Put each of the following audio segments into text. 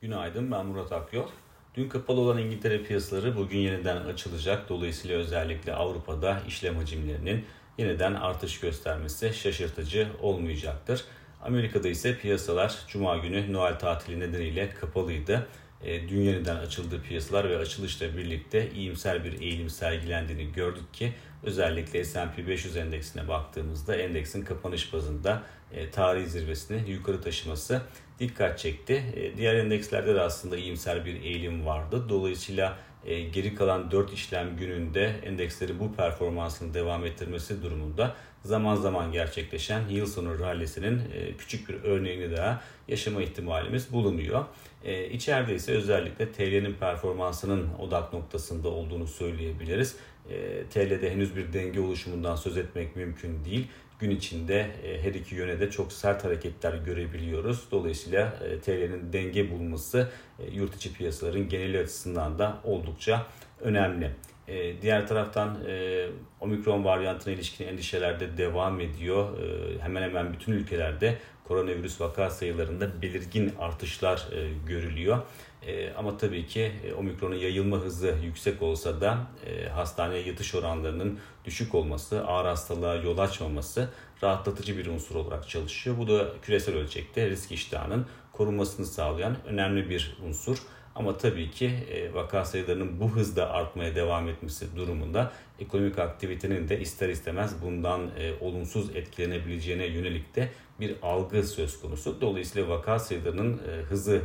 Günaydın ben Murat Akyol. Dün kapalı olan İngiltere piyasaları bugün yeniden açılacak. Dolayısıyla özellikle Avrupa'da işlem hacimlerinin yeniden artış göstermesi şaşırtıcı olmayacaktır. Amerika'da ise piyasalar Cuma günü Noel tatili nedeniyle kapalıydı. E, dün yeniden açıldığı piyasalar ve açılışla birlikte iyimser bir eğilim sergilendiğini gördük ki özellikle S&P 500 endeksine baktığımızda endeksin kapanış bazında e, tarihi zirvesini yukarı taşıması dikkat çekti. E, diğer endekslerde de aslında iyimser bir eğilim vardı. Dolayısıyla e, geri kalan 4 işlem gününde endeksleri bu performansını devam ettirmesi durumunda zaman zaman gerçekleşen yıl sonu rallisinin e, küçük bir örneğini daha yaşama ihtimalimiz bulunuyor. E, içeride ise özellikle TL'nin performansının odak noktasında olduğunu söyleyebiliriz. E, TL'de henüz bir denge oluşumundan söz etmek mümkün değil. Gün içinde e, her iki yöne de çok sert hareketler görebiliyoruz. Dolayısıyla e, TL'nin denge bulması e, yurt içi piyasaların geneli açısından da oldukça önemli. E, diğer taraftan e, omikron varyantına ilişkin endişeler de devam ediyor. E, hemen hemen bütün ülkelerde koronavirüs vaka sayılarında belirgin artışlar e, görülüyor. E, ama tabii ki e, omikronun yayılma hızı yüksek olsa da e, hastaneye yatış oranlarının düşük olması, ağır hastalığa yol açmaması rahatlatıcı bir unsur olarak çalışıyor. Bu da küresel ölçekte risk iştahının korunmasını sağlayan önemli bir unsur. Ama tabii ki e, vaka sayılarının bu hızda artmaya devam etmesi durumunda ekonomik aktivitenin de ister istemez bundan e, olumsuz etkilenebileceğine yönelik de bir algı söz konusu. Dolayısıyla vaka sayılarının e, hızı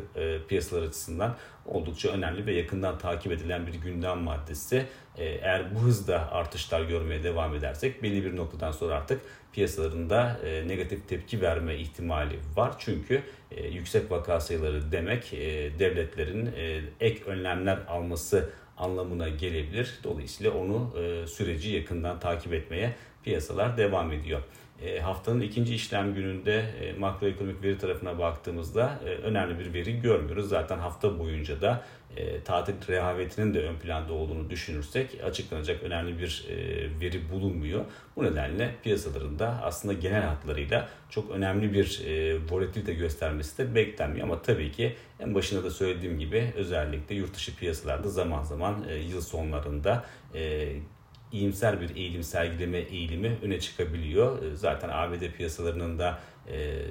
piyasalar açısından oldukça önemli ve yakından takip edilen bir gündem maddesi. Eğer bu hızda artışlar görmeye devam edersek belli bir noktadan sonra artık piyasalarında e, negatif tepki verme ihtimali var. Çünkü e, yüksek vaka sayıları demek e, devletlerin e, ek önlemler alması anlamına gelebilir. Dolayısıyla onu e, süreci yakından takip etmeye piyasalar devam ediyor. E, haftanın ikinci işlem gününde e, makroekonomik veri tarafına baktığımızda e, önemli bir veri görmüyoruz. Zaten hafta boyunca da tatil rehavetinin de ön planda olduğunu düşünürsek açıklanacak önemli bir veri bulunmuyor. Bu nedenle piyasalarında aslında genel hatlarıyla çok önemli bir volatilite göstermesi de beklenmiyor. Ama tabii ki en başında da söylediğim gibi özellikle yurt dışı piyasalarda zaman zaman yıl sonlarında iyimser bir eğilim sergileme eğilimi öne çıkabiliyor. Ee, zaten ABD piyasalarının da e,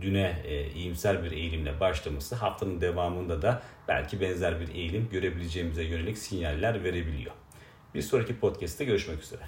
düne e, iyimser bir eğilimle başlaması haftanın devamında da belki benzer bir eğilim görebileceğimize yönelik sinyaller verebiliyor. Bir sonraki podcast'te görüşmek üzere.